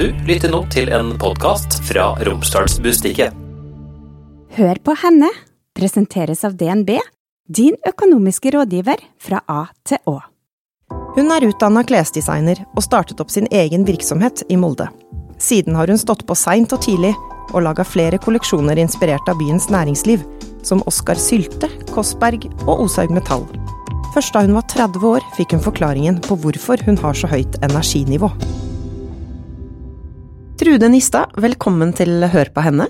Du lytter nå til en podkast fra Romsdalsbustikket. Hør på henne presenteres av DNB, din økonomiske rådgiver fra A til Å. Hun er utdanna klesdesigner og startet opp sin egen virksomhet i Molde. Siden har hun stått på seint og tidlig og laga flere kolleksjoner inspirert av byens næringsliv, som Oskar Sylte, Kossberg og Oshaug Metall. Først da hun var 30 år, fikk hun forklaringen på hvorfor hun har så høyt energinivå. Trude Nistad, velkommen til Hør på henne.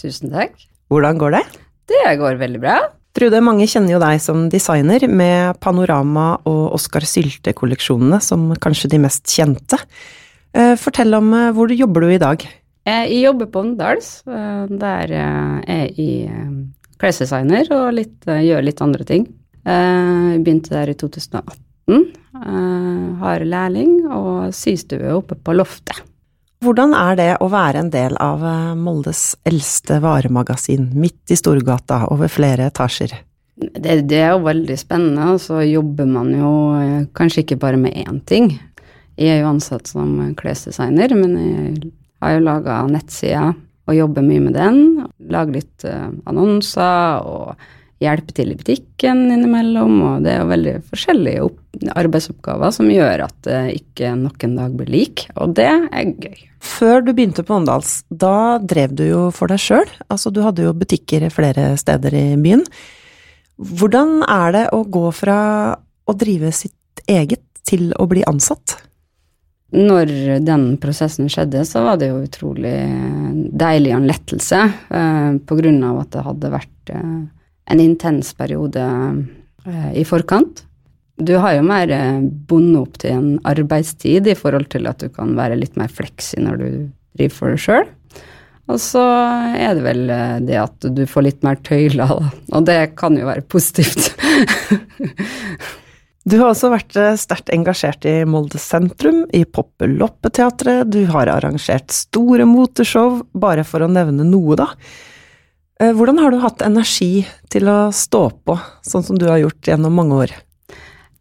Tusen takk. Hvordan går det? Det går veldig bra. Trude, mange kjenner jo deg som designer, med Panorama og Oskar Sylte-kolleksjonene som kanskje de mest kjente. Eh, fortell om hvor du jobber du i dag? Jeg jobber på Åndals. eh, Der er jeg klesdesigner og litt, gjør litt andre ting. Jeg begynte der i 2018. Har lærling og systue oppe på loftet. Hvordan er det å være en del av Moldes eldste varemagasin, midt i Storgata, over flere etasjer? Det, det er jo veldig spennende, og så jobber man jo kanskje ikke bare med én ting. Jeg er jo ansatt som klesdesigner, men jeg har jo laga nettsider og jobber mye med den. Lager litt annonser og hjelper til i butikken innimellom. Og det er veldig forskjellige arbeidsoppgaver som gjør at det ikke noen dag blir lik, og det er gøy. Før du begynte på Åndals, da drev du jo for deg sjøl. Altså, du hadde jo butikker flere steder i byen. Hvordan er det å gå fra å drive sitt eget til å bli ansatt? Når den prosessen skjedde, så var det jo utrolig deilig og en lettelse, eh, på grunn av at det hadde vært eh, en intens periode eh, i forkant. Du har jo mer bundet opp til en arbeidstid i forhold til at du kan være litt mer fleksi når du driver for deg sjøl. Og så er det vel det at du får litt mer tøyler. Og det kan jo være positivt. Du har også vært sterkt engasjert i Molde sentrum, i Poppeloppeteatret, du har arrangert store moteshow, bare for å nevne noe, da. Hvordan har du hatt energi til å stå på, sånn som du har gjort gjennom mange år?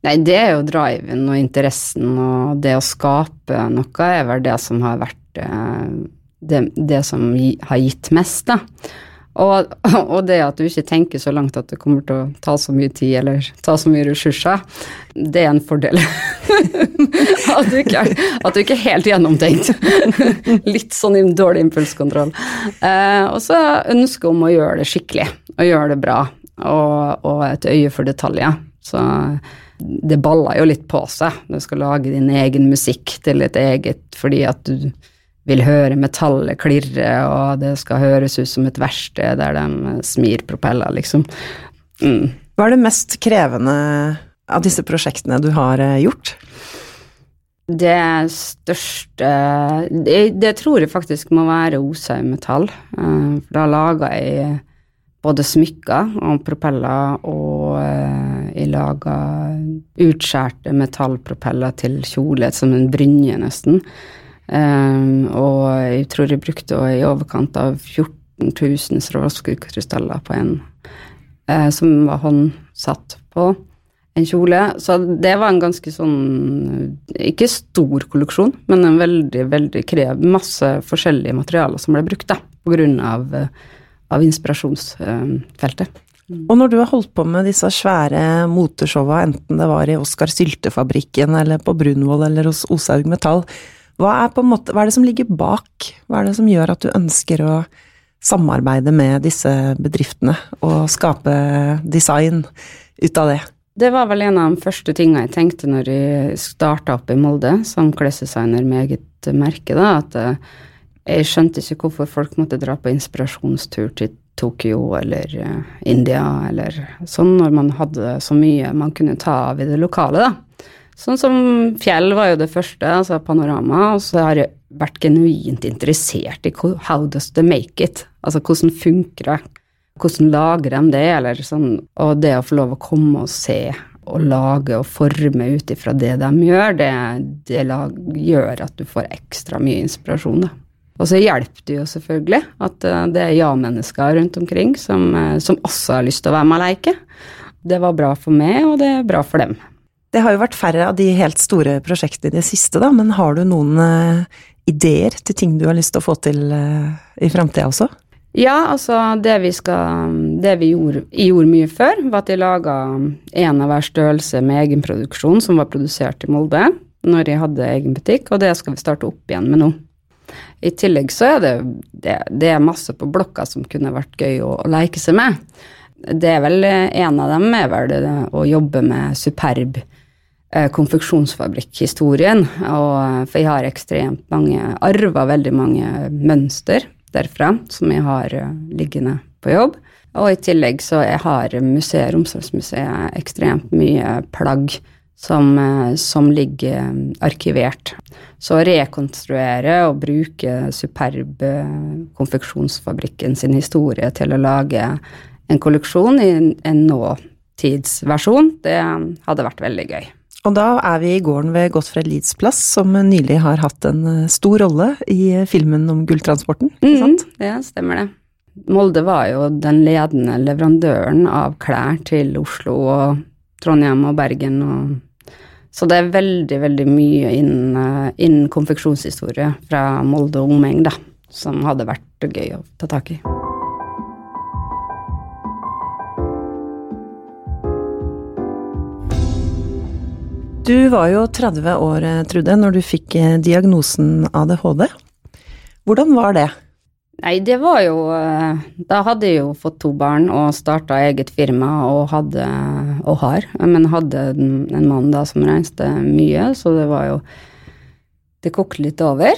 Nei, det er jo driven og interessen og det å skape noe er vel det som har vært det, det som har gitt mest, da. Og, og, det at du ikke tenker så langt at det kommer til å ta så mye tid eller ta så mye ressurser, det er en fordel. at, du ikke, at, du ikke, er helt gjennomtenkt. Litt sånn dårlig impulskontroll. Eh, og så ønsket om å gjøre det skikkelig, og gjøre det bra, og, og et øye for detaljer. Så det baller jo litt på seg. Du skal lage din egen musikk til et eget fordi at du vil høre metallet klirre, og det skal høres ut som et verksted der de smir propeller, liksom. Mm. Hva er det mest krevende av disse prosjektene du har gjort? Det største Det, det tror jeg faktisk må være Oshaug Metall. For da laga jeg både smykker og propeller, og jeg laga utskjærte metallpropeller til kjole, som en brynje, nesten. Um, og jeg tror jeg brukte i overkant av 14 000 Swarovski-krystaller på en uh, som var håndsatt på en kjole. Så det var en ganske sånn Ikke stor kolleksjon, men en veldig, veldig krev Masse forskjellige materialer som ble brukt, da, på grunn av, av inspirasjonsfeltet. Mm. Og når du har holdt på med disse svære moteshowa, enten det var i Oskar Syltefabrikken eller på Brunvoll eller hos Oshaug Metall, hva er, måte, hva er, det som ligger bak? Hva er det som gjør at du ønsker å samarbeide med disse bedriftene og skape design ut av det? Det var vel en av de første tingene jeg tenkte når jeg starta opp i Molde som klesdesigner med eget merke, da, at jeg skjønte ikke hvorfor folk måtte dra på inspirasjonstur til Tokyo eller India eller sånn, når man hadde så mye man kunne ta av i det lokale, da. Sånn som Fjell var jo det første, altså Panorama, og så har jeg vært genuint interessert i how does they make it? Altså hvordan funker det? Hvordan lager de det, eller sånn Og det å få lov å komme og se og lage og forme ut ifra det de gjør, det, det lag, gjør at du får ekstra mye inspirasjon, da. Og så hjelper det jo selvfølgelig at det er ja-mennesker rundt omkring som, som også har lyst til å være med og leke. Det var bra for meg, og det er bra for dem. Det har jo vært færre av de helt store prosjektene i det siste, da, men har du noen uh, ideer til ting du har lyst til å få til uh, i framtida også? Ja, altså det vi skal Det vi gjorde, gjorde mye før, var at jeg laga en av hver størrelse med egenproduksjon som var produsert i Molde når jeg hadde egen butikk, og det skal vi starte opp igjen med nå. I tillegg så er det, det, det er masse på blokka som kunne vært gøy å, å leke seg med. Det er vel En av dem er vel å jobbe med superb eh, konfeksjonsfabrikkhistorien. Og, for jeg har ekstremt mange Arva veldig mange mønster derfra som jeg har uh, liggende på jobb. Og i tillegg så jeg har museet, Romsdalsmuseet ekstremt mye plagg som, som ligger arkivert. Så å rekonstruere og bruke Superb konfeksjonsfabrikken sin historie til å lage en kolleksjon i en nåtidsversjon, det hadde vært veldig gøy. Og da er vi i gården ved Gottfred Lieds plass, som nylig har hatt en eh, stor rolle i eh, filmen om gulltransporten, ikke sant? Mm, ja, stemmer det. Molde var jo den ledende leverandøren av klær til Oslo og Trondheim og Bergen og Så det er veldig, veldig mye innen, eh, innen konfeksjonshistorie fra Molde og omegn, da, som hadde vært gøy å ta tak i. Du var jo 30 år, eh, Trude, når du fikk eh, diagnosen ADHD. Hvordan var det? Nei, det var jo eh, Da hadde jeg jo fått to barn og starta eget firma og hadde, og har, men hadde en mann da som reiste mye, så det var jo Det kokte litt over.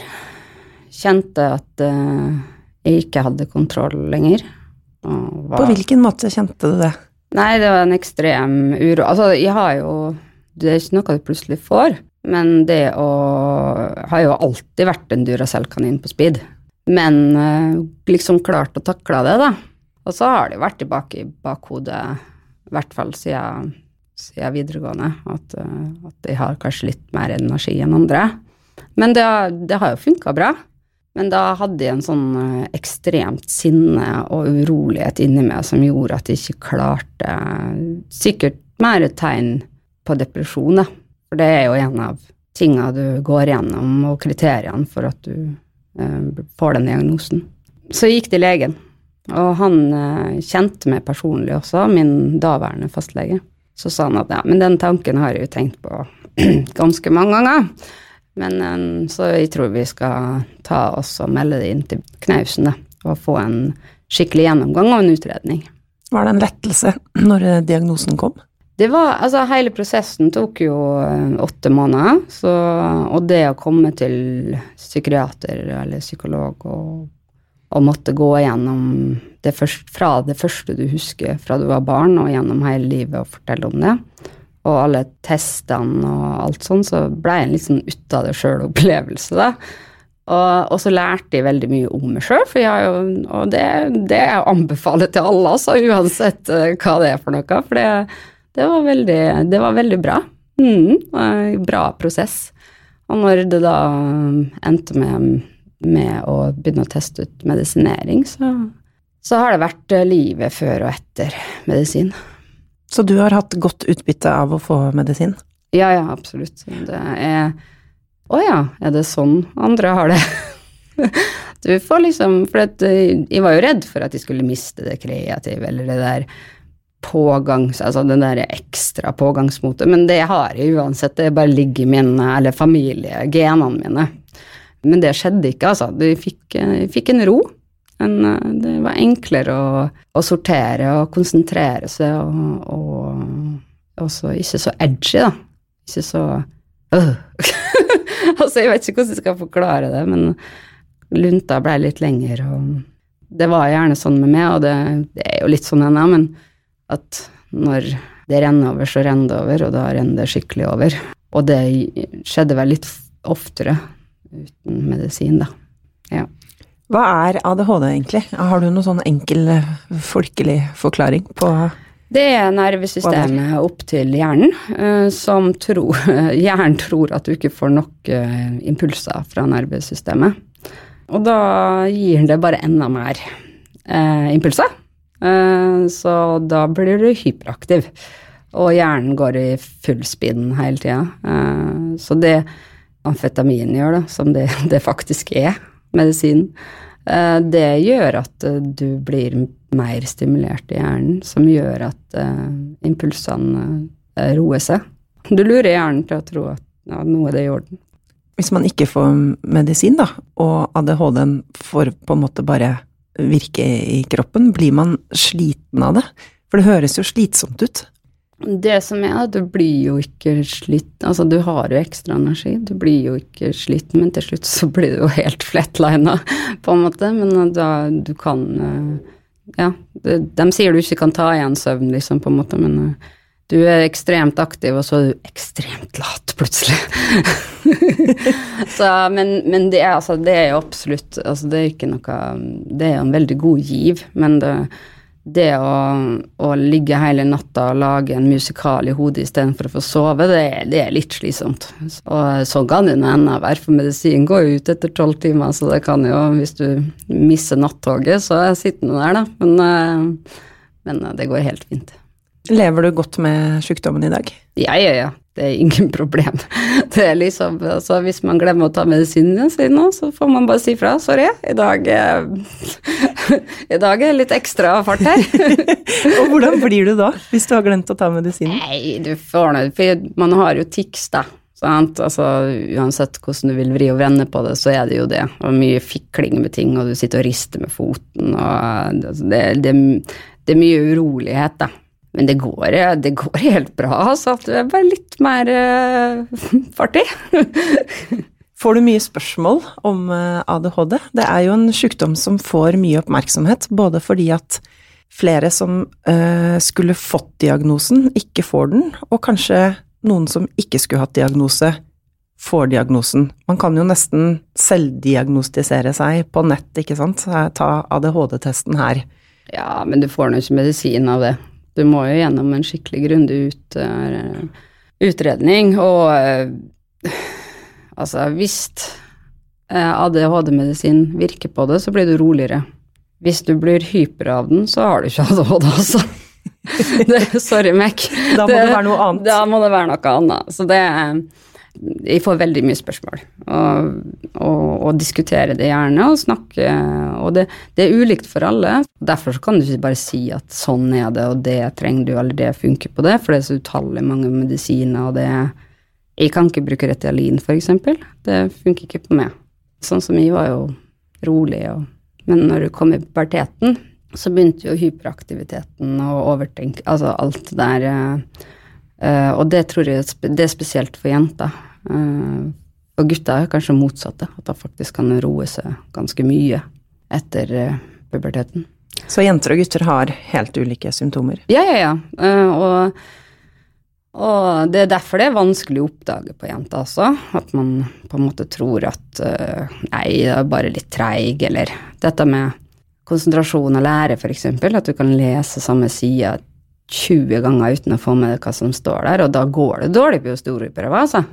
Kjente at jeg ikke hadde kontroll lenger. På hvilken måte kjente du det? Nei, det var en ekstrem uro. Altså, jeg har jo det er ikke noe du plutselig får. Men det å Har jo alltid vært en Duracell-kanin på speed. Men eh, liksom klart å takle det, da. Og så har det vært tilbake i bakhodet, i hvert fall siden, siden videregående, at, eh, at jeg har kanskje litt mer energi enn andre. Men det, det har jo funka bra. Men da hadde jeg en sånn eh, ekstremt sinne og urolighet inni meg som gjorde at jeg ikke klarte Sikkert mer tegn på depresjon, da. For det er jo en av tinga du går gjennom, og kriteriene for at du eh, får den diagnosen. Så jeg gikk til legen, og han eh, kjente meg personlig også, min daværende fastlege. Så sa han at ja, men den tanken har jeg jo tenkt på ganske mange ganger. Men eh, så jeg tror vi skal ta oss og melde det inn til Knausen, da, og få en skikkelig gjennomgang og en utredning. Var det en lettelse når diagnosen kom? Det var, altså Hele prosessen tok jo eh, åtte måneder. Så, og det å komme til psykiater eller psykolog og, og måtte gå gjennom det første, fra det første du husker fra du var barn, og gjennom hele livet og fortelle om det, og alle testene og alt sånn, så ble det en litt sånn ut av det sjøl-opplevelse, da. Og, og, så lærte jeg veldig mye om meg sjøl, og det, det anbefaler jeg til alle, altså, uansett uh, hva det er for noe. For det, det var veldig, det var veldig bra. Mm, bra prosess. Og når det da endte med, med å begynne å teste ut medisinering, så, så har det vært livet før og etter medisin. Så du har hatt godt utbytte av å få medisin? Ja, ja, absolutt. Det er Å ja, er det sånn andre har det? du får liksom For jeg var jo redd for at de skulle miste det kreative, eller det der pågangs... Altså den der ekstra pågangsmotet. Men det har jeg uansett, det bare ligger i mine, eller familie, genene mine. Men det skjedde ikke, altså. Jeg fikk, jeg fikk en ro. En, det var enklere å, å, sortere og konsentrere seg og, og også ikke så edgy, da. Ikke så øh. Altså, jeg vet ikke hvordan jeg skal forklare det, men lunta ble litt lengre, og det var gjerne sånn med meg, og det, det er jo litt sånn ennå, men at når det renner over, så renner det over, og da renner det skikkelig over. Og det skjedde vel litt oftere uten medisin, da. Ja. Hva er ADHD egentlig? Har du noen sånn enkel folkelig forklaring på det er nervesystemet opp til hjernen, eh, som tror Hjernen tror at du ikke får nok eh, impulser fra nervesystemet. Og da gir det bare enda mer eh, impulser. Eh, så da blir du hyperaktiv. og hjernen går i full spinn hele tida. Eh, så det amfetamin gjør, da, som det, det faktisk er, medisinen, eh, det gjør at du blir mer stimulert i hjernen, som gjør at impulsene roer seg. Du lurer hjernen til å tro at ja, noe er det i orden. Hvis man ikke får medisin, da, og ADHD-en får på en måte bare virke i kroppen, blir man sliten av det? For det høres jo slitsomt ut. Det som er at du blir jo ikke sliten, altså du har jo ekstra energi, du blir jo ikke sliten, men til slutt så blir du jo helt flatlina, på en måte, men da du kan eh, Ja, de sier du ikke kan ta igjen søvn, liksom, på en måte, men eh, du er ekstremt aktiv, og så er du ekstremt lat, plutselig. så, men, men det, er, altså, det er jo absolutt altså, Det er ikke noe Det er en veldig god giv, men det, det å, å, ligge hele natta og lage en musikal i hodet istedenfor å få sove, det, det, er litt slitsomt. Og sånn kan det ennå være, for medisin går jo ut etter tolv timer, så det kan jo, hvis du misser nattoget, så er jeg sittende der, da. Men, eh, men eh, det går helt fint. Lever du godt med sykdommen i dag? Ja, ja, ja. Det er ingen problem. Det er liksom, altså Hvis man glemmer å ta medisinen sin, så får man bare si fra. Sorry, i dag, i dag er det litt ekstra fart her. og hvordan blir du da, hvis du har glemt å ta medisinen? Nei, du får noe For man har jo tics, da. Sant? Altså, uansett hvordan du vil vri og vrenne på det, så er det jo det. Og mye fikling med ting, og du sitter og rister med foten, og altså, det, det, det er mye urolighet, da. Men det går, det går helt bra, altså. Du er bare litt mer uh, fartig. får du mye spørsmål om eh, ADHD? Det er jo en sykdom som får mye oppmerksomhet, både fordi at flere som uh, skulle fått diagnosen, ikke får den, og kanskje noen som ikke skulle hatt diagnose, får diagnosen. Man kan jo nesten selvdiagnostisere seg på nett, ikke sant. Ta ADHD-testen her. Ja, men du får nå ikke medisin av det. Du må jo gjennom en skikkelig grundig ut, uh, utredning, og uh, altså hvis uh, ADHD-medisin virker på det, så blir du roligere. Hvis du blir hyper av den, så har du ikke ADHD, altså. det, sorry, Mac. Da må det, det, være noe annet. Da må det være noe annet. Så det jeg får veldig mye spørsmål, og, og, og diskutere det gjerne og snakke. Og det, det, er ulikt for alle. Derfor kan du ikke bare si at sånn er det, og det trenger du, eller det funker på det, for det er så utallig mange medisiner, og det Jeg kan ikke bruke Retialin, f.eks. Det funker ikke på meg. Sånn som jeg var jo rolig, og, men når du kom i puberteten, så begynte jo hyperaktiviteten og overtenk... Altså alt det der eh, og det tror jeg det er spesielt for jenter. Uh, og gutter er kanskje motsatte, at de faktisk kan roe seg ganske mye etter uh, puberteten. Så jenter og gutter har helt ulike symptomer? Ja, ja, ja. Og, og, det er derfor det er vanskelig å oppdage på jenter også. At man på en måte tror at nei, det er bare litt treig, eller dette med konsentrasjon og lære, f.eks. At du kan lese samme side 20 ganger uten å få med hva som står der, og da går det dårlig på historieprøver, altså.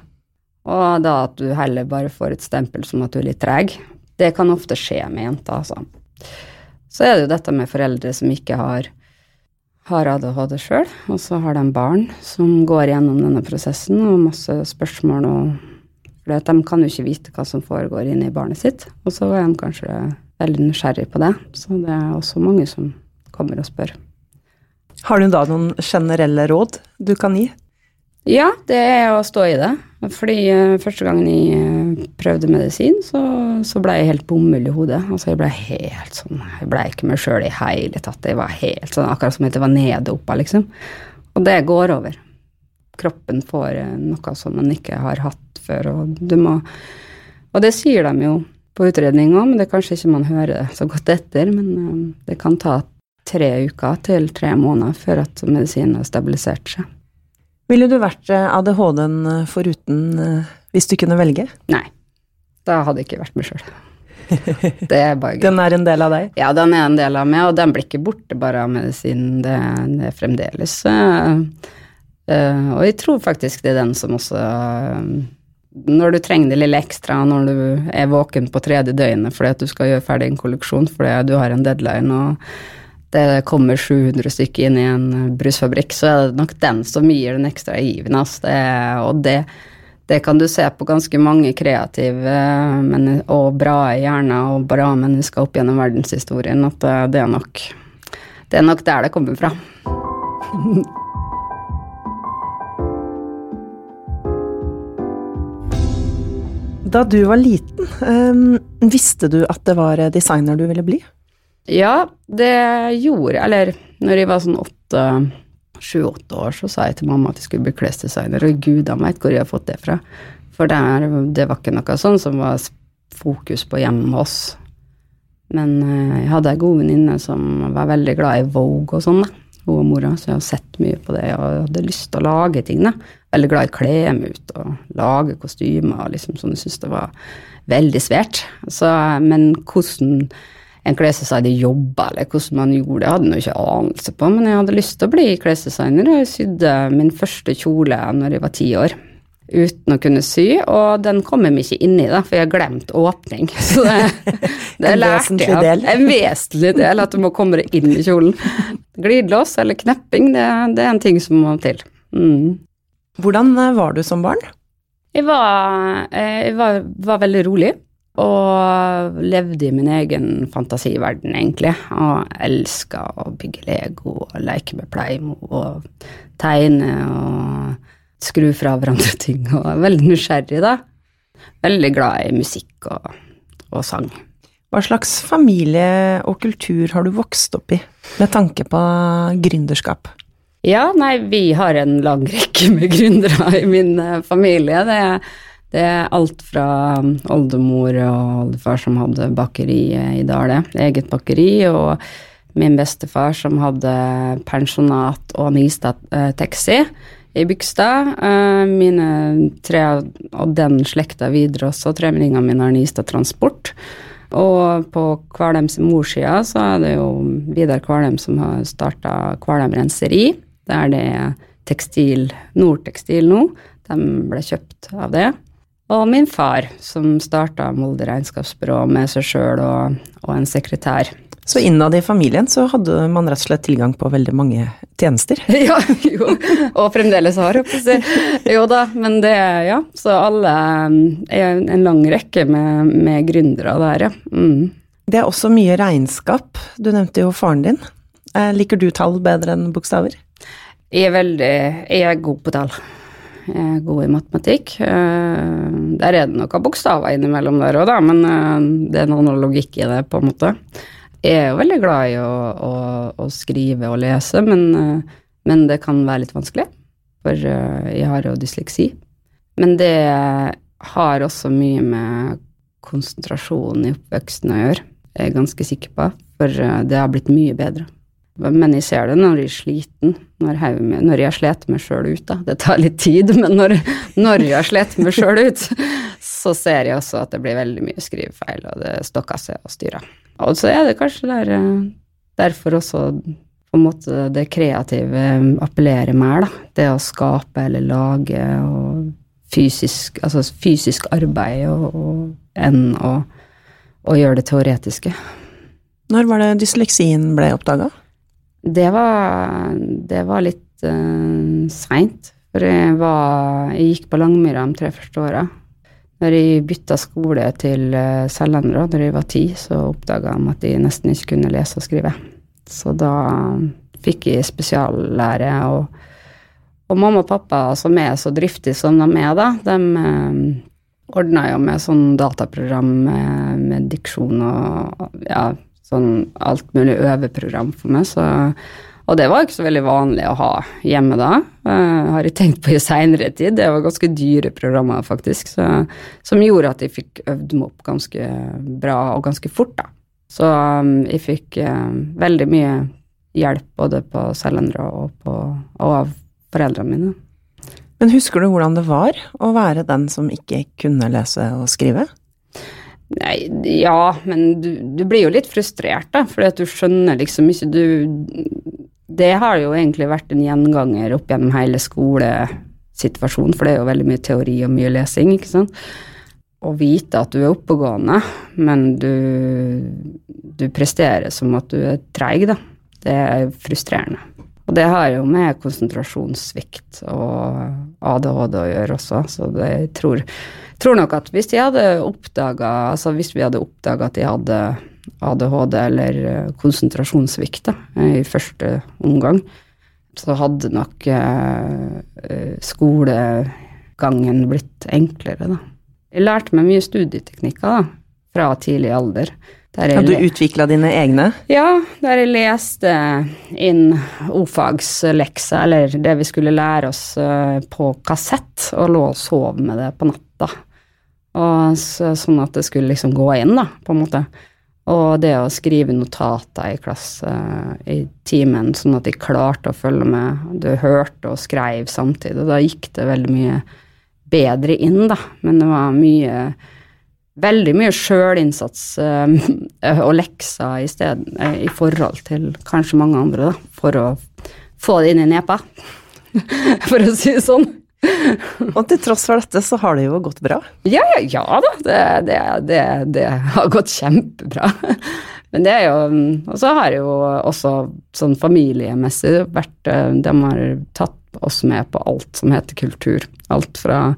Og da at du heller bare får et stempel som at du er litt treg, det kan ofte skje med jenter, altså. Så er det jo dette med foreldre som ikke har, har ADHD sjøl, og så har de barn som går gjennom denne prosessen, og masse spørsmål og For de kan jo ikke vite hva som foregår inni barnet sitt, og så er de kanskje veldig nysgjerrig på det. Så det er også mange som kommer og spør. Har du da noen generelle råd du kan gi? Ja, det er å stå i det. Fordi uh, første gangen jeg uh, prøvde medisin, så, så, ble jeg helt bomull i hodet. Altså jeg ble helt sånn Jeg ble ikke meg sjøl i hele tatt. Jeg var helt sånn akkurat som at jeg var nede oppa, liksom. Og det går over. Kroppen får uh, noe som man ikke har hatt før, og du må Og det sier de jo på utredning òg, men det er kanskje ikke man hører så godt etter. Men det kan ta tre uker til tre måneder før at medisinen har stabilisert seg. Ville du vært eh, ADHD-en eh, foruten eh, hvis du kunne velge? Nei. Da hadde jeg ikke vært meg sjøl. Det er bare gøy. Den er en del av deg? Ja, den er en del av meg, og den blir ikke borte bare av medisinen. Det, det, er fremdeles Og jeg tror faktisk det er den som også Når du trenger det lille ekstra når du er våken på tredje døgnet fordi at du skal gjøre ferdig en kolleksjon fordi du har en deadline og det kommer 700 stykker inn i en brusfabrikk, så er det nok den som gir den ekstra given. Altså. Det, og det, det, kan du se på ganske mange kreative men, og bra hjerner og bra mennesker opp gjennom verdenshistorien, at det, er nok, det er nok der det kommer fra. Da du var liten, um, visste du at det var designer du ville bli? Ja, det gjorde jeg. Eller når jeg var sånn åtte, sju-åtte år, så sa jeg til mamma at jeg skulle bli klesdesigner, og gud a meg hvor jeg har fått det fra. For det, det var ikke noe sånn som var fokus på hjemme med oss. Men eh, jeg hadde ei god venninne som var veldig glad i Vogue og sånn. Hun og mora, så jeg har sett mye på det og hadde lyst til å lage ting, da. Veldig glad i å kle meg ut og lage kostymer og liksom sånn. Jeg syntes det var veldig svært. Men hvordan en klesdesigner jobba, eller hvordan man gjorde det, hadde jeg ikke anelse på, men jeg hadde lyst til å bli klesdesigner, og jeg sydde min første kjole når jeg var ti år. Uten å kunne sy, og den kom jeg meg ikke inn i, da, for jeg har glemt åpning. Så det, det lærte jeg. En vesentlig del, at du må komme deg inn i kjolen. Glidelås eller knepping, det, det er en ting som må til. Mm. Hvordan var du som barn? Jeg var, eh, jeg var, var veldig rolig. Og levde i min egen fantasiverden, egentlig. Og elska å bygge Lego og leke med Playmo og tegne og skru fra hverandre ting. Og er veldig nysgjerrig, da. Veldig glad i musikk og, og sang. Hva slags familie og kultur har du vokst opp i, med tanke på gründerskap? Ja, nei, vi har en lang rekke med gründere i min eh, familie. Det er det er alt fra um, oldemor og oldefar som hadde bakeri i Dale, eget bakeri, og min bestefar som hadde pensjonat og Nistad eh, taxi i Bygstad. Eh, mine tre, og den slekta videre også, tremeningene mine har Nistad Transport. Og på Kvalheim sin så er det jo Vidar Kvalheim som har starta Kvalheim Renseri. Der det er tekstil, Nordtekstil nå. De ble kjøpt av det. Og min far, som starta Molde regnskapsbyrå med seg sjøl og, og, en sekretær. Så innad i familien så hadde man rett og slett tilgang på veldig mange tjenester? ja, jo, og fremdeles har, jeg Jo da, men det, ja. Så alle er en lang rekke med, med gründere der, ja. Mm. Det er også mye regnskap. Du nevnte jo faren din. Eh, liker du tall bedre enn bokstaver? Jeg er veldig Jeg er god på tall er god i matematikk. Eh, der er det av bokstaver innimellom der òg, da, men eh, det er noen logikk i det, på en måte. Jeg er jo veldig glad i å, å, å skrive og lese, men, eh, men, det kan være litt vanskelig, for jeg har jo dysleksi. Men det har også mye med konsentrasjon i oppveksten å gjøre, jeg er ganske sikker på, for det har blitt mye bedre. Men jeg ser det når jeg er sliten, når jeg, jeg har slitt meg sjøl ut. Da. Det tar litt tid, men når, når jeg slitt meg sjøl ut, så ser jeg også at det blir veldig mye skrivefeil, og det stokker seg og styrer. Og så er det kanskje der, eh, derfor også på en måte det kreative appellerer mer, da. Det å skape eller lage og fysisk, altså fysisk arbeid og, og enn å, å gjøre det teoretiske. Når var det dysleksien ble oppdaga? Det var, det var litt uh, seint. For jeg, var, jeg gikk på Langmyra de tre første åra. Når jeg bytta skole til uh, Sellandra da jeg var ti, så oppdaga de at jeg nesten ikke kunne lese og skrive. Så da fikk jeg spesiallære. Og, og mamma og pappa, som er så driftige som de er, da, de uh, ordna jo med sånn dataprogram med, med diksjon og ja, sånn alt mulig øveprogram for meg, så og det var ikke så veldig vanlig å ha hjemme da, uh, har jeg tenkt på i seinere tid. Det var ganske dyre programmer, faktisk, så, som gjorde at jeg fikk øvd meg opp ganske bra og ganske fort, da. Så um, jeg fikk uh, veldig mye hjelp både på Selendra og, og av foreldrene mine. Men husker du hvordan det var å være den som ikke kunne lese og skrive? Nei, ja, men du, du, blir jo litt frustrert, da, fordi at du skjønner liksom ikke Du Det har jo egentlig vært en gjenganger opp gjennom hele skolesituasjonen, for det er jo veldig mye teori og mye lesing, ikke sant. Å vite at du er oppegående, men du, du presterer som at du er treig, da. Det er frustrerende. Og det har jo med konsentrasjonssvikt og ADHD å gjøre også, så jeg tror, tror nok at hvis de hadde oppdaga Altså vi hadde oppdaga at de hadde ADHD eller eh, konsentrasjonssvikt da, i første omgang, så hadde nok eh, eh, skolegangen blitt enklere, da. Jeg lærte meg mye studieteknikker da, fra tidlig alder. Ja, du utvikla dine egne? Ja, der jeg leste inn ordfagslekser, eller det vi skulle lære oss eh, på kassett, og lå og sov med det på natta. Og så, sånn at det skulle liksom gå inn, da, på en måte. Og det å skrive notater i klasse i timen, sånn at de klarte å følge med. Du hørte og skrev samtidig. Da gikk det veldig mye bedre inn, da. Men det var mye veldig mye sjølinnsats uh, og lekser i, sted, uh, i forhold til kanskje mange andre, da, for å få det inn i nepa, for å si det sånn. og til tross for dette, så har det jo gått bra? Ja, ja, ja da, det, det, det, det, har gått kjempebra. Men det er jo Og så har jo også sånn familiemessig vært eh, De har tatt oss med på alt som heter kultur. Alt fra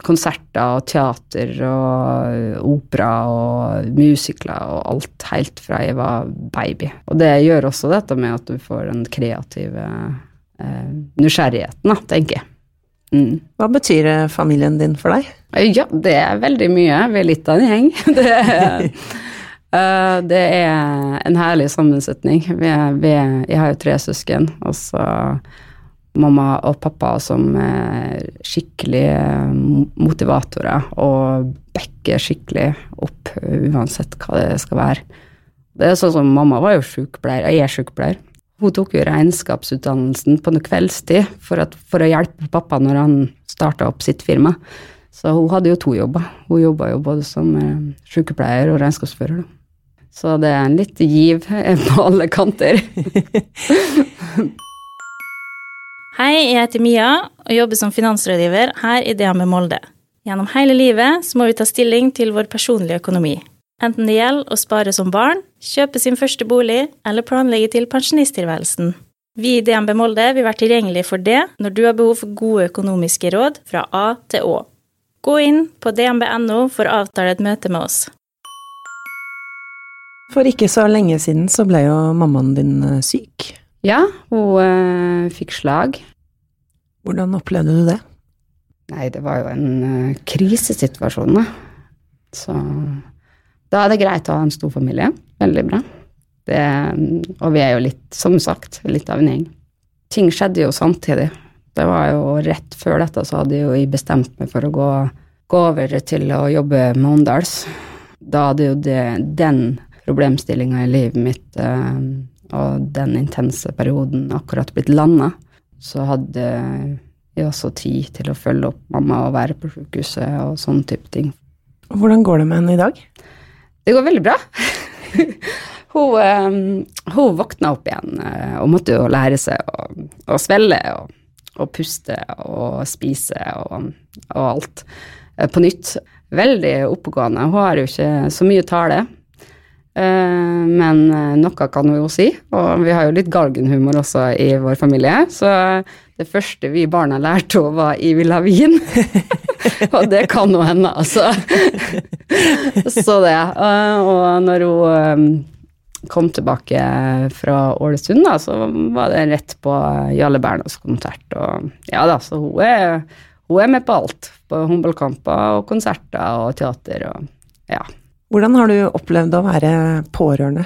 konserter og teater og opera og musikler og alt helt fra jeg var baby. Og det gjør også dette med at du får den kreative eh, nysgjerrigheten, tenker jeg. Mm. Hva betyr familien din for deg? Ja, det er veldig mye. Vi er litt av en gjeng. Det er, uh, det er en herlig sammensetning. Vi er, vi er, jeg har jo tre søsken, og så mamma og pappa som er skikkelig eh, motivatorer og backer skikkelig opp uansett hva det skal være. Det er sånn som Mamma var jo sykepleier, jeg er sykepleier. Hun tok jo regnskapsutdannelsen på noe kveldstid for, at, for, å hjelpe pappa når han starta opp sitt firma. Så hun hadde jo to jobber. Hun jobba jo både som eh, sykepleier og regnskapsfører. Så det er en litt giv på alle kanter. Hei, jeg heter Mia og jobber som finansrådgiver her i DNB Molde. Gjennom hele livet så må vi ta stilling til vår personlige økonomi. Enten det gjelder å spare som barn, kjøpe sin første bolig eller planlegge til pensjonisttilværelsen. Vi i DNB Molde vil være tilgjengelige for det når du har behov for gode økonomiske råd fra A til Å. Gå inn på dnb.no for å avtale et møte med oss. For ikke så lenge siden så ble jo mammaen din eh, syk. Ja, hun øh, fikk slag. Hvordan opplevde du det? Nei, det var jo en øh, krisesituasjon, da. Så da er det greit å ha en stor familie. Veldig bra. Det, og vi er jo litt, som sagt, litt av en gjeng. Ting skjedde jo samtidig. Det var jo rett før dette så hadde jeg bestemt meg for å gå, gå over til å jobbe med Åndals. Da hadde jo det, den problemstillinga i livet mitt øh, og den intense perioden akkurat blitt landa, så hadde jeg også tid til å følge opp mamma og være på sjukehuset og sånne type ting. Hvordan går det med henne i dag? Det går veldig bra. hun, um, hun våkna opp igjen uh, og måtte jo lære seg å, å svelle og, og, puste og spise og, og alt uh, på nytt. Veldig oppegående. Hun har jo ikke så mye tale. Eh, men eh, noe kan hun jo si, og vi har jo litt galgenhumor også i vår familie. Så det første vi barna lærte henne, var 'I vil ha vin'. og det kan jo hende, altså. så det. Eh, og når hun kom tilbake fra Ålesund, da, så var det rett på Jarle Berners konsert. Og ja da, så hun er, hun er med på alt. På håndballkamper og konserter og teater og ja. Hvordan har du opplevd å være pårørende?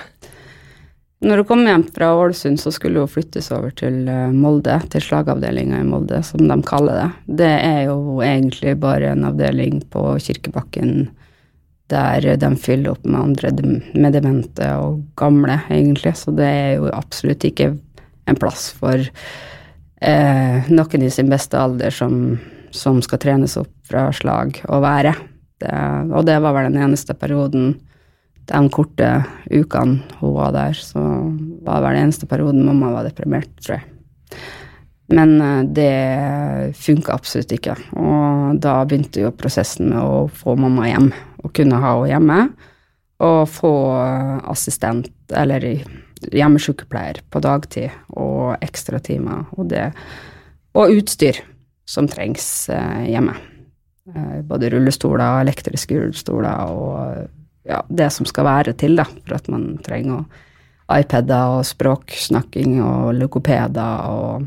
Når hun kom hjem fra Ålesund, så skulle hun flyttes over til eh, Molde, til slagavdelinga i Molde, som de kaller det. Det er jo egentlig bare en avdeling på Kirkebakken der de fyller opp med andre med demente og gamle, egentlig. Så det er jo absolutt ikke en plass for eh, noen i sin beste alder som, som skal trenes opp fra slag å være. Det, og det var vel den eneste perioden de korte ukene hun var der, så var det vel den eneste perioden mamma var deprimert, tror jeg. Men eh, det funka absolutt ikke. Og da begynte jo prosessen med å få mamma hjem, og kunne ha henne hjemme. Og få assistent, eller hjemmesykepleier på dagtid og ekstratimer og Og utstyr som trengs eh, hjemme. Eh, både rullestoler, elektriske rullestoler og ja, det som skal være til, da, for at man trenger iPader og språksnakking og logopeder og,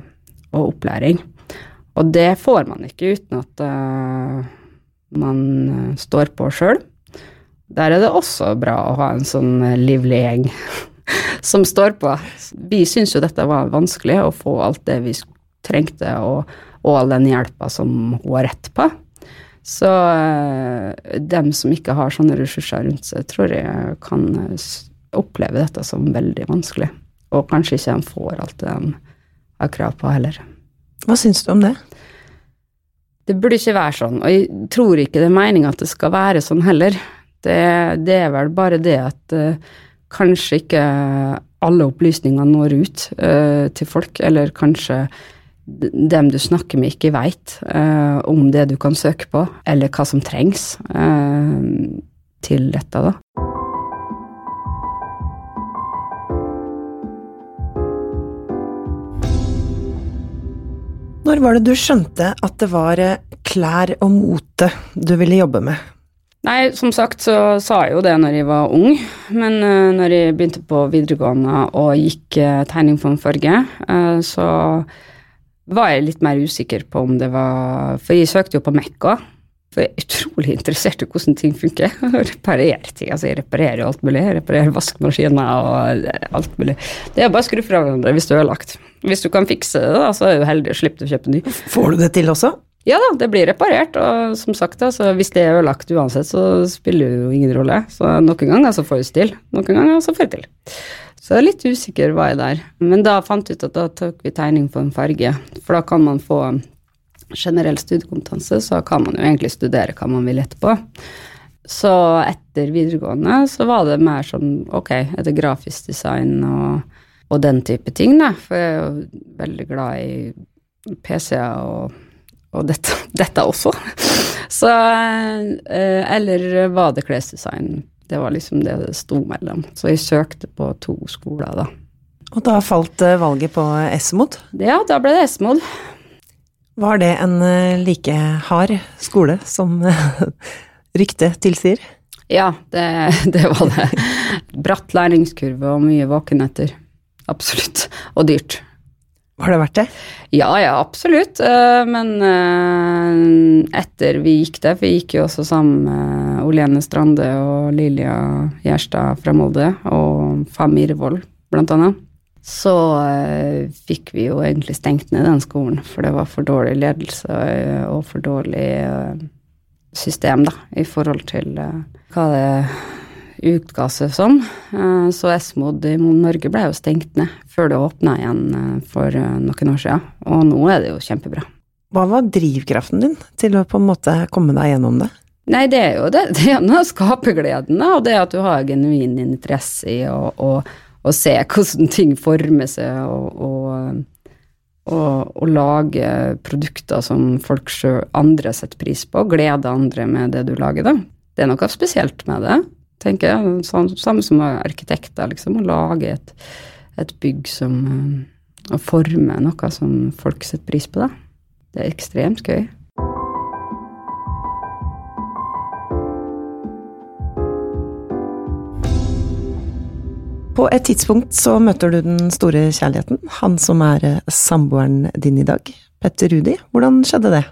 og, opplæring. Og det får man ikke uten at uh, man står på sjøl. Der er det også bra å ha en sånn livlig gjeng som står på. Vi syns jo dette var vanskelig, å få alt det vi trengte, og, og all den hjelpa som hun har rett på. Så uh, dem som ikke har sånne ressurser rundt seg, tror jeg kan oppleve dette som veldig vanskelig. Og kanskje ikke de får alt det de har krav på heller. Hva syns du om det? Det burde ikke være sånn, og jeg tror ikke det er meninga at det skal være sånn heller. Det, det er vel bare det at uh, kanskje ikke alle opplysninger når ut uh, til folk, eller kanskje dem du snakker med, ikke veit uh, om det du kan søke på, eller hva som trengs til dette, da. Når var det du skjønte at det var klær og mote du ville jobbe med? Nei, som sagt så sa jeg jo det når jeg var ung, men uh, når jeg begynte på videregående og gikk uh, tegning for en farge, uh, så var jeg litt mer usikker på om det var For jeg søkte jo på Mekka, for jeg er utrolig interessert i hvordan ting funker. Reparere ting. Altså, jeg reparerer alt mulig. Jeg reparerer vaskemaskiner og alt mulig. Det er bare å skru fra hverandre hvis du er ødelagt. Hvis du kan fikse det, da, så er du heldig og slipper å kjøpe ny. Får du det til også? Ja da, det blir reparert, og som sagt, altså, hvis det er ødelagt uansett, så spiller det jo ingen rolle. Så noen ganger så får vi til, noen ganger så får vi til. Så jeg er litt usikker var jeg der. Men da fant jeg ut at da tok vi tegning på en farge, for da kan man få generell studiekompetanse, så kan man jo egentlig studere hva man vil etterpå. Så etter videregående så var det mer sånn ok, etter grafisk design og, og den type ting, da. For jeg er jo veldig glad i PC-er og og dette, dette også. Så eh, Eller var det klesdesign? Det var liksom det det sto mellom. Så jeg søkte på to skoler, da. Og da falt eh, valget på Esmod? Ja, da ble det Esmod. Var det en eh, like hard skole som ryktet tilsier? Ja, det, det var det. Bratt læringskurve og mye våkenetter. Absolutt. Og dyrt. Har det vært det? Ja, ja, absolutt. Eh, men eh, etter vi gikk der, for vi gikk jo også sammen med Olene Strande og Lilja Gjerstad fra Molde, og Fam Irevold, blant annet, så eh, fikk vi jo egentlig stengt ned den skolen, for det var for dårlig ledelse og for dårlig system, da, i forhold til hva det utga seg som. Eh, så Esmod i Norge ble jo stengt ned før det åpna igjen eh, for eh, noen år siden, og nå er det jo kjempebra. Hva var drivkraften din til å på en måte komme deg gjennom det? Nei, det er jo det. Det ene skapergleden, og det at du har genuin interesse i å, å, å se hvordan ting former seg, og, og, og, og lage produkter som folk selv, andre setter pris på, glede andre med det du lager, da. Det er noe spesielt med det tenker jeg. Samme som arkitekter, liksom. Å lage et, et bygg som Å forme noe som folk setter pris på, da. Det er ekstremt gøy. På et tidspunkt så møter du den store kjærligheten, han som er eh, samboeren din i dag, Petter Rudi. Hvordan skjedde det?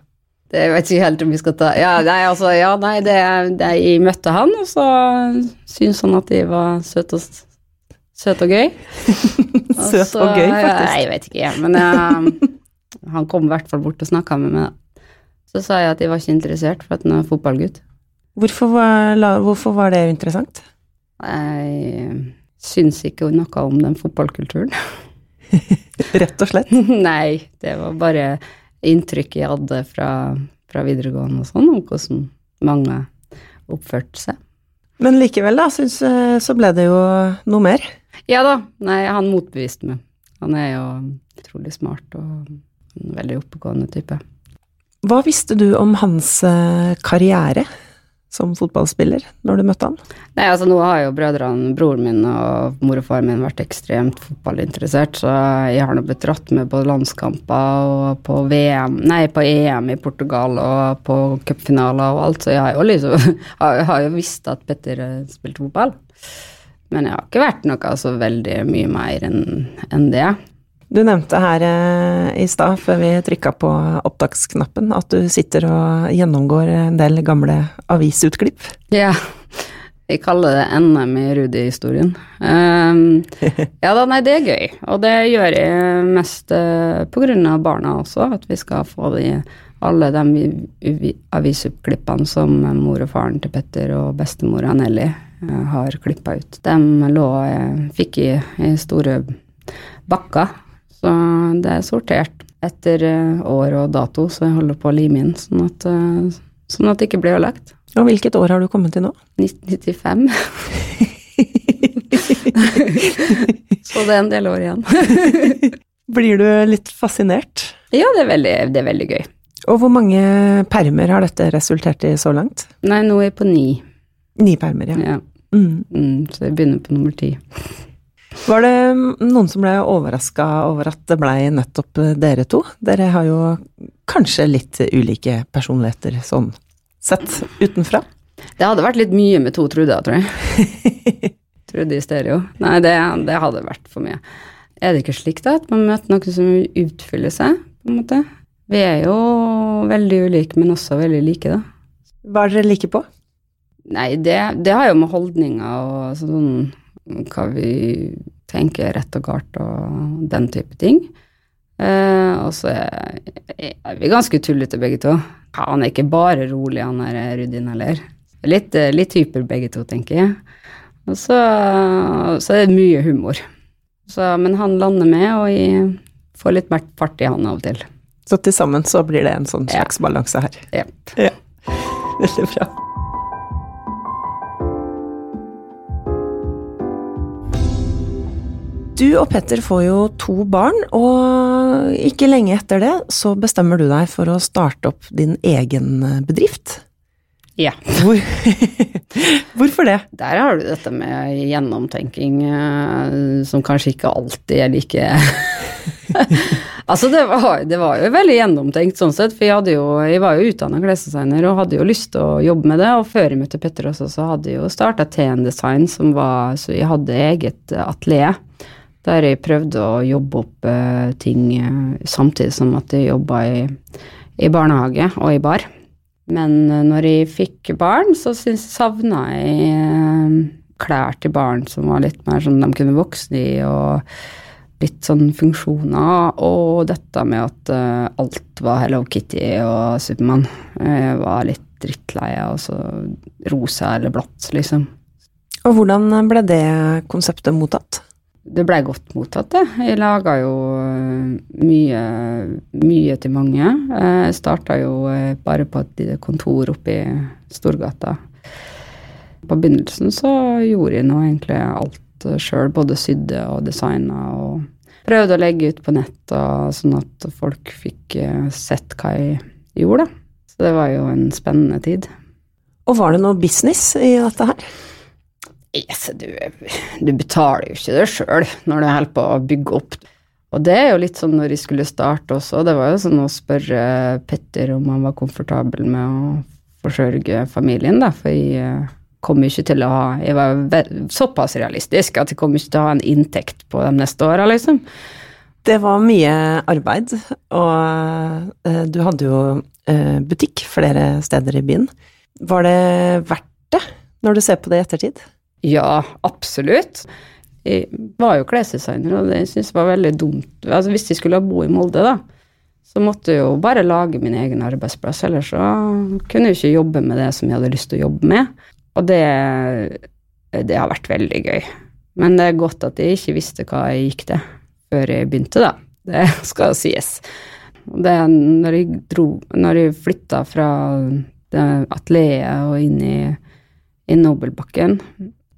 Det vet ikke helt om vi skal ta Ja, nei, altså, ja, nei det, det, Jeg møtte han, og så syntes han at de var søte og, søt og gøy. Søt og gøy, faktisk. Ja, jeg vet ikke, men jeg, han kom i hvert fall bort og snakka med meg. Så sa jeg at jeg var ikke interessert, for at han er fotballgutt. Hvorfor var, hvorfor var det interessant? Jeg syns ikke noe om den fotballkulturen. Rett og slett? Nei, det var bare inntrykk jeg hadde fra, fra videregående og sånn, om hvordan mange oppførte seg. Men likevel, da, syns, eh, så ble det jo noe mer? Ja da. Nei, han motbeviste meg. Han er jo utrolig smart og en veldig oppegående type. Hva visste du om hans eh, karriere som fotballspiller når du møtte han? Nei, altså nå har jo brødrene, broren min og mor og far min vært ekstremt fotballinteressert, så jeg har nå blitt dratt med på landskamper og på VM, nei, på EM i Portugal og på cupfinaler og alt, så jeg har jo liksom har, jo visst at Petter eh, spilte fotball. Men jeg har ikke vært noe så veldig mye mer enn en det. Du nevnte her eh, i stad, før vi trykka på opptaksknappen, at du sitter og gjennomgår en del gamle avisutklipp. Ja. Jeg kaller det NM i Rudi-historien. Um, ja da, nei, det er gøy. Og det gjør jeg mest uh, på grunn av barna også, at vi skal få de, alle de vi- vi- avisutklippene som mor og faren til Petter og bestemora Nelly uh, har klippa ut. De lå, uh, fikk i, i store bakker, så det er sortert etter uh, år og dato, så jeg holder på å lime inn, sånn at, uh, sånn at det ikke blir ødelagt. Og hvilket år har du kommet til nå? 1995. Så det er en del år igjen. Blir du litt fascinert? Ja, det er veldig, det er veldig gøy. Og hvor mange permer har dette resultert i så langt? Nei, nå er jeg på ni. Ni permer, ja. Ja. Mm. Mm, så jeg begynner på nummer ti. Var det noen som ble overraska over at det blei nettopp dere to? Dere har jo kanskje litt ulike personligheter sånn sett utenfra? Det hadde vært litt mye med to Trude, tror jeg. Trude i stereo. Nei, det, det hadde vært for mye. Er det ikke slik da, at man møter noen som utfyller seg, på en måte? Vi er jo veldig ulike, men også veldig like, da. Hva er dere like på? Nei, det, det har jo med holdninger og sånn hva vi tenker rett og galt og den type ting. Eh, og så er, er vi ganske tullete begge to. Han er ikke bare rolig, han er Rudin heller. Litt, eh, litt hyper begge to, tenker jeg. Og så, så er det mye humor. Så, men han lander med, og jeg får litt mer fart i han av og til. Så til sammen så blir det en sånn Ja. slags balanse her. Yep. Ja. Veldig bra. Du og Petter får jo to barn, og ikke lenge etter det så bestemmer du deg for å starte opp din egen bedrift. Ja. Hvor, hvorfor det? Der har du dette med gjennomtenking eh, som kanskje ikke alltid er like Altså, det var, det var jo veldig gjennomtenkt sånn sett, for jeg, jo, jeg var jo utdanna klesdesigner og hadde jo lyst til å jobbe med det, og før jeg møtte Petter også, så hadde jeg jo starta TN Design, som var Så jeg hadde eget atelier der jeg prøvde å jobbe opp eh, ting eh, samtidig som at jeg jobba i, i barnehage og i bar. Men eh, når jeg fikk barn, så syns savna jeg eh, klær til barn som var litt mer sånn de kunne vokse i, og litt sånn funksjoner. Og dette med at eh, alt var Hello Kitty og Supermann. Jeg var litt drittlei av rosa eller blått, liksom. Og hvordan ble det konseptet mottatt? Det blei godt mottatt, det. Jeg laga jo eh, mye, mye til mange. Jeg starta jo eh, bare på et lite kontor oppe i Storgata. På begynnelsen så gjorde jeg nå egentlig alt sjøl, både sydde og designa og prøvde å legge ut på nett, sånn at folk fikk eh, sett hva jeg gjorde. da. Så det var jo en spennende tid. Og var det noe business i dette her? Yes, du, du betaler jo ikke det sjøl når du holder på å bygge opp. Og det er jo litt sånn når jeg skulle starte også, det var jo sånn å spørre Petter om han var komfortabel med å forsørge familien, da, for jeg eh, kom ikke til å ha Jeg var såpass realistisk at jeg kom ikke til å ha en inntekt på de neste åra, liksom. Det var mye arbeid, og eh, du hadde jo eh, butikk flere steder i byen. Var det verdt det, når du ser på det i ettertid? Ja, absolutt. Jeg var jo klesdesigner, og det synes jeg var veldig dumt. Altså, hvis jeg skulle bo i Molde, da, så måtte jeg jo bare lage min egen arbeidsplass, ellers så kunne jeg ikke jobbe med det som jeg hadde lyst til å jobbe med. Og det, det har vært veldig gøy. Men det er godt at jeg ikke visste hva jeg gikk til før jeg begynte, da. Det skal sies. Det er når jeg dro, når jeg flytta fra atelieret og inn i, i Nobelbakken,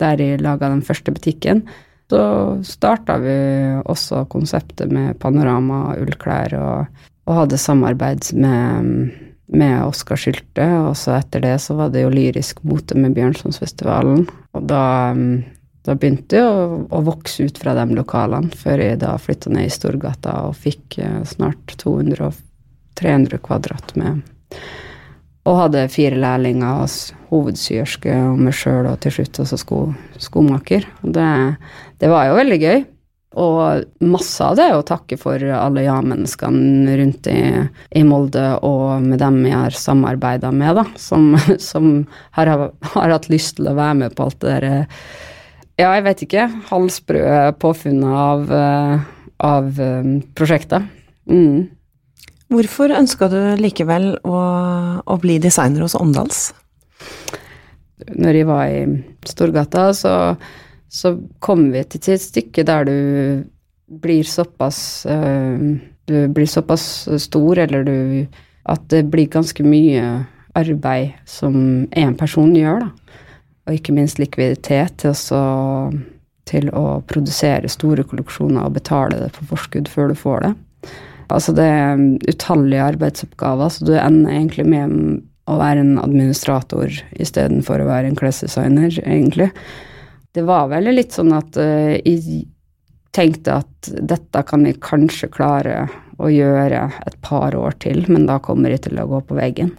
der jeg laga den første butikken, så starta vi også konseptet med panorama, ullklær, og, og hadde samarbeid med, med Oskar Sylte, og så etter det så var det jo lyrisk mote med Bjørnsonsfestivalen. Og da, da begynte jeg å, å, vokse ut fra de lokalene, før jeg da flytta ned i Storgata og fikk eh, snart 200-300 kvadrat med Og hadde fire lærlinger, hovedsyerske og meg sjøl, og til slutt også sko, skomaker. Det, det var jo veldig gøy. Og masse av det er å takke for alle ja-menneskene rundt i, i, Molde og med dem jeg har samarbeida med, da, som, som har, har, hatt lyst til å være med på alt det derre Ja, jeg vet ikke. Halvsprø påfunnet av, av um, prosjektet. Mm. Hvorfor ønska du likevel å, å bli designer hos Åndals? Når jeg var i Storgata, så så kom vi til et stykke der du blir såpass uh, Du blir såpass stor, eller du At det blir ganske mye arbeid som én person gjør, da. Og ikke minst likviditet til, å til å produsere store kolleksjoner og betale det på forskudd før du får det. Altså det er utallige arbeidsoppgaver, så du ender egentlig med å være en administrator istedenfor å være en klesdesigner, egentlig. Det var vel litt sånn at uh, jeg tenkte at dette kan jeg kanskje klare å gjøre et par år til, men da kommer jeg til å gå på veggen.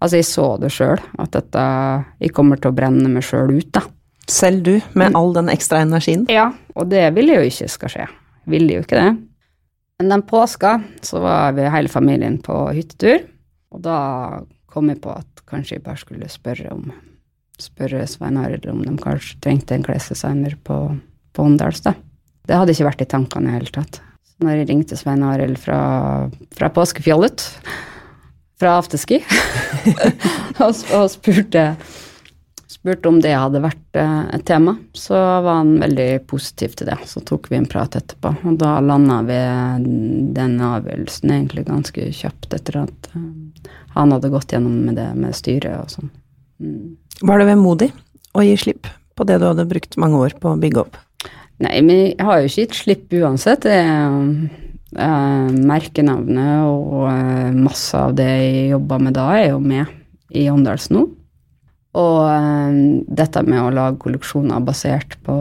Altså, jeg så det sjøl, at dette Jeg kommer til å brenne meg sjøl ut, da. Selv du, med all den ekstra energien? Ja, og det vil jeg jo ikke skal skje. Ville jo ikke det. Men den påska så var vi hele familien på hyttetur, og da kom jeg på at kanskje jeg bare skulle spørre om spørre Svein Arild om de kanskje trengte en klesdesigner på, på Åndals. Det hadde ikke vært i tankene i hele tatt. Så når jeg ringte Svein Arild fra, fra påskefjollet, fra afterski, og, og spurte, spurte, om det hadde vært eh, et tema, så var han veldig positiv til det. Så tok vi en prat etterpå, og da landa vi den avgjørelsen egentlig ganske kjapt etter at eh, han hadde gått gjennom med det med styret og sånn. Mm. Var det vemodig å gi slipp på det du hadde brukt mange år på å bygge opp? Nei, men jeg har jo ikke gitt slipp uansett. Det eh, merkenavnet og masse av det jeg jobba med da, er jo med i Åndals nå. Og eh, dette med å lage kolleksjoner basert på,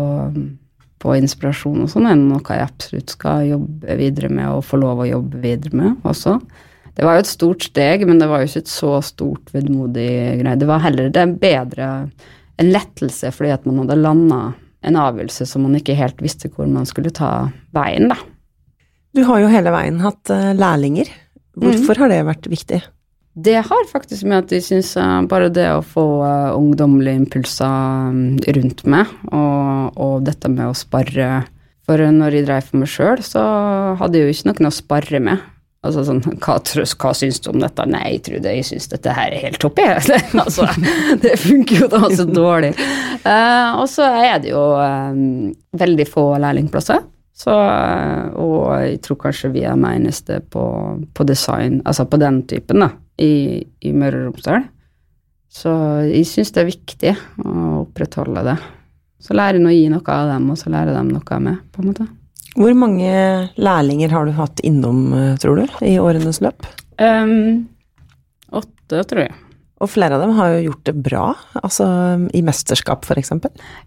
på inspirasjon og sånn, er noe jeg absolutt skal jobbe videre med og få lov å jobbe videre med også. Det var jo et stort steg, men det var jo ikke et så stort, vedmodig greie. Det var heller det bedre en lettelse fordi at man hadde landa en avgjørelse som man ikke helt visste hvor man skulle ta veien, da. Du har jo hele veien hatt uh, lærlinger. Hvorfor mm. har det vært viktig? Det har faktisk med at jeg syns uh, bare det å få uh, ungdommelige impulser um, rundt meg, og, og, dette med å spare For når jeg dreiv for meg sjøl, så hadde jeg jo ikke noen å spare med. Altså sånn, hva, hva syns du om dette? Nei, Trude, jeg syns dette her er helt topp, jeg. altså, det funker jo da så dårlig. Uh, og så er det jo um, veldig få lærlingplasser. Så, og jeg tror kanskje vi er de eneste på, på, design, altså på den typen, da, i, i Møre og Romsdal. Så jeg syns det er viktig å opprettholde det. Så lærer en å gi noe av dem, og så lærer de noe av meg, på en måte. Hvor mange lærlinger har du hatt innom, eh, tror du, i årenes løp? Um, åtte, tror jeg. Og flere av dem har jo gjort det bra, altså i mesterskap f.eks.?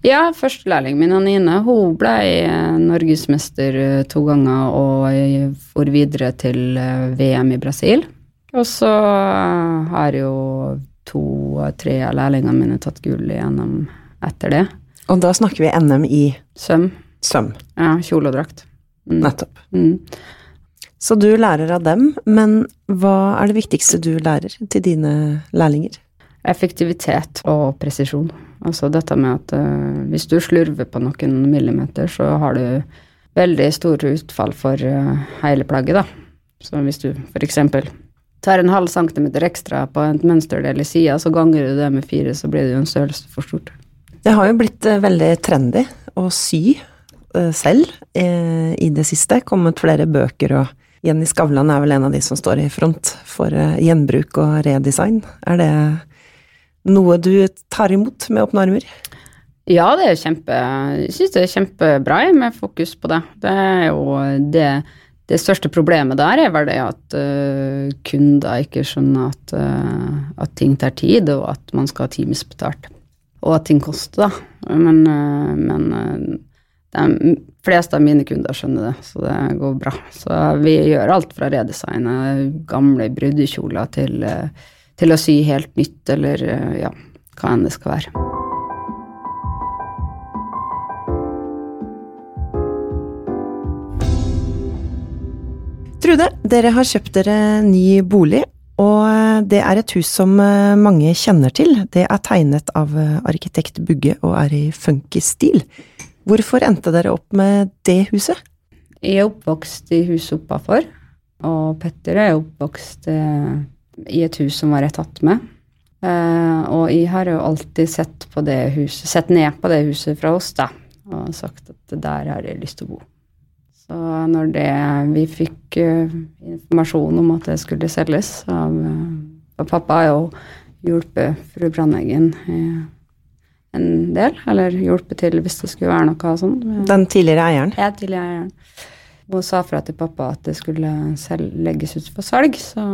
Ja, førstelærlingen min Anine hun ble eh, norgesmester eh, to ganger og for videre til VM i Brasil. Og så har jo to-tre av lærlingene mine tatt gull igjennom etter det. Og da snakker vi NM i Søm. Søm. Ja, kjole og drakt. Mm. Nettopp. Mm. Så du lærer av dem, men hva er det viktigste du lærer til dine lærlinger? Effektivitet og presisjon. Altså dette med at uh, hvis du slurver på noen millimeter, så har du veldig store utfall for uh, hele plagget, da. Så hvis du eksempel tar en halv centimeter ekstra på en mønsterdel i sida, så ganger du det med fire, så blir det jo en størrelse for stort. Det har jo blitt uh, veldig trendy å sy selv i det siste. Kommet flere bøker, og Jenny Skavlan er vel en av de som står i front for eh, gjenbruk og redesign. Er det noe du tar imot med åpne armer? Ja, det er kjempe Jeg syns det er kjempebra med fokus på det. Det er jo det Det største problemet der er vel det at uh, kunder ikke skjønner at, uh, at, ting tar tid, og at man skal ha timesbetalt. Og at ting koster, da. Men, uh, men de fleste av mine kunder skjønner det, så det går bra. Så vi gjør alt fra redesigne gamle brudekjoler til, til å sy helt nytt, eller ja, hva enn det skal være. Trude, dere har kjøpt dere ny bolig, og det er et hus som eh, mange kjenner til. Det er tegnet av eh, arkitekt Bugge og er i funky stil. Hvorfor endte dere opp med det huset? Jeg er oppvokst i huset oppafor, og Petter er oppvokst eh, i et hus som var etatt med. Og jeg har jo alltid sett, på det huset, sett ned på det huset fra oss, da, og sagt at der har jeg lyst til å bo. Så når det, vi fikk uh, informasjon om at det skulle selges av av Pappa jo hjulpet fru Brandeggen en del, eller hjulpet til hvis det skulle være noe sånn. Den tidligere eieren? Ja, tidligere eieren. Hun sa fra til pappa at det skulle legges ut for salg, så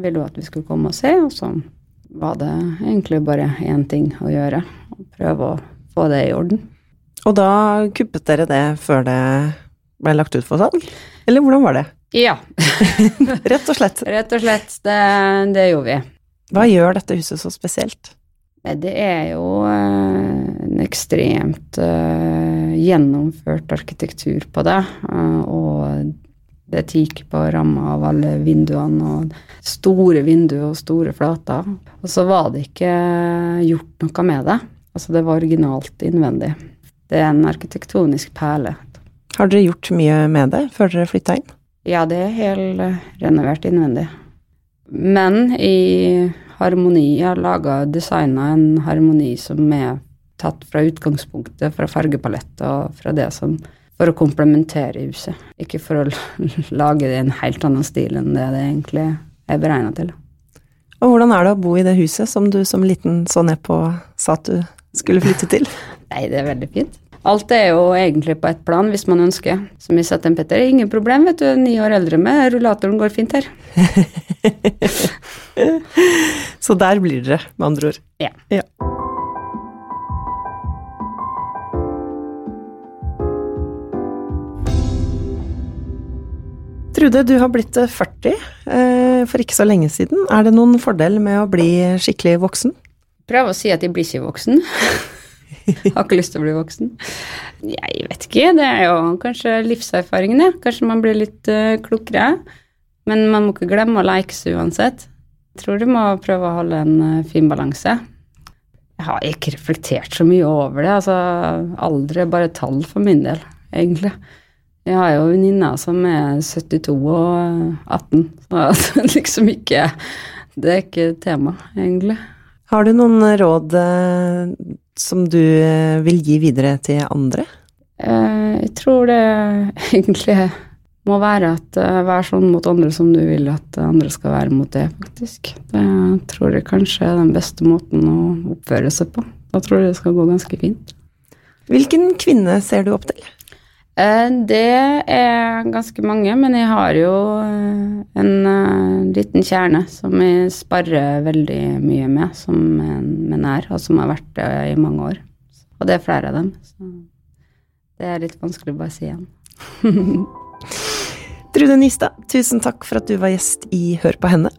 ville hun at vi skulle komme og se, og så var det egentlig bare én ting å gjøre. Å prøve å få det i orden. Og da kuppet dere det før det ble lagt ut for salg? Eller hvordan var det? Ja. Rett og slett. Rett og slett. Det, det, gjorde vi. Hva gjør dette huset så spesielt? Det er jo eh, en ekstremt uh, gjennomført arkitektur på det. Uh, og det er teak på ramma av alle vinduene, og store vinduer og store flater. Og så var det ikke gjort noe med det. Altså, det var originalt innvendig. Det er en arkitektonisk perle. Har dere gjort mye med det før dere flytta inn? Ja, det er helt eh, renovert innvendig. Men i harmoni Jeg har laga designa en harmoni som er tatt fra utgangspunktet, fra fargepalett og fra det som For å komplementere huset, ikke for å lage det i en helt annen stil enn det det egentlig er beregna til. Og hvordan er det å bo i det huset som du som liten så ned på sa at du skulle flytte til? Nei, det er veldig fint. Alt er jo egentlig på ett plan, hvis man ønsker. Som vi sa til Petter, ingen problem, vet du, ni år eldre med, rullatoren går fint her. Så der blir dere, med andre ord. Ja. ja. Trude, du har blitt 40 eh, for ikke så lenge siden. Er det noen fordel med å bli skikkelig voksen? Prøv å si at jeg blir ikke voksen. Har ikke lyst til å bli voksen. Jeg vet ikke, det er jo kanskje livserfaringen, ja. Kanskje man blir litt uh, klokere. Men man må ikke glemme å likes uansett. Jeg tror du må prøve å holde en uh, fin balanse. Jeg har ikke reflektert så mye over det. altså Alder er bare tall for min del, egentlig. Jeg har jo venninner som er 72 og 18, så det er liksom ikke Det er ikke tema, egentlig. Har du noen råd eh, som du eh, vil gi videre til andre? Eh, jeg tror det egentlig må være at vær sånn mot andre som du vil at andre skal være mot det, faktisk. Det tror jeg kanskje er den beste måten å oppføre seg på. Da tror jeg det skal gå ganske fint. Hvilken kvinne ser du opp til? Eh, det er ganske mange, men jeg har jo eh, en uh, liten kjerne som jeg sparer veldig mye med, som er nær, og som har vært det i mange år. Og det er flere av dem, så det er litt vanskelig å bare si igjen. Trude Nystad, tusen takk for at du var gjest i Hør på henne.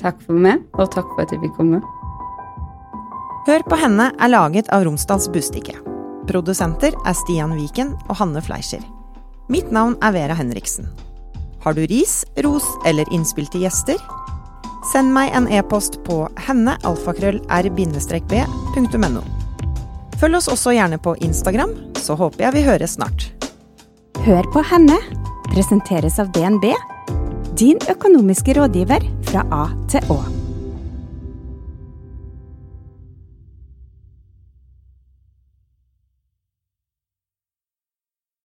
Takk for meg, og takk for at jeg fikk komme. Hør på henne er laget av Romsdals Bustikke. Produsenter er Stian Viken og Hanne Fleischer. Mitt navn er Vera Henriksen. Har du ris, ros eller innspill til gjester? Send meg en e-post på hennealfakrøll-r-b.no. Følg oss også gjerne på Instagram, så håper jeg vi høres snart. Hør på henne presenteres av DNB, din økonomiske rådgiver fra A til Å.